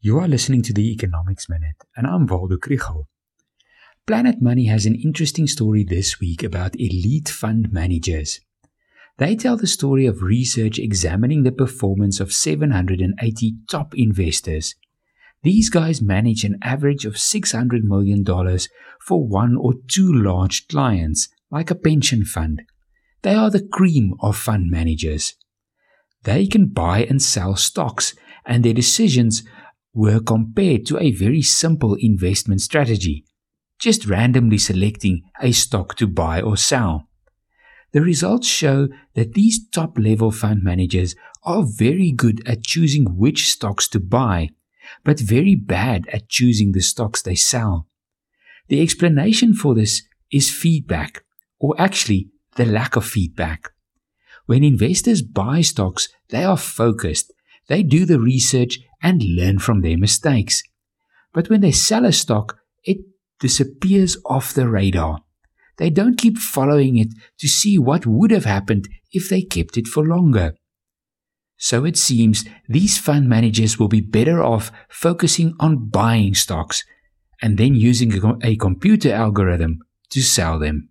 You are listening to the Economics Minute, and I'm Waldo Krugell. Planet Money has an interesting story this week about elite fund managers. They tell the story of research examining the performance of 780 top investors. These guys manage an average of $600 million for one or two large clients, like a pension fund. They are the cream of fund managers. They can buy and sell stocks, and their decisions were compared to a very simple investment strategy, just randomly selecting a stock to buy or sell. The results show that these top level fund managers are very good at choosing which stocks to buy, but very bad at choosing the stocks they sell. The explanation for this is feedback, or actually the lack of feedback. When investors buy stocks, they are focused they do the research and learn from their mistakes. But when they sell a stock, it disappears off the radar. They don't keep following it to see what would have happened if they kept it for longer. So it seems these fund managers will be better off focusing on buying stocks and then using a, computer algorithm to sell them.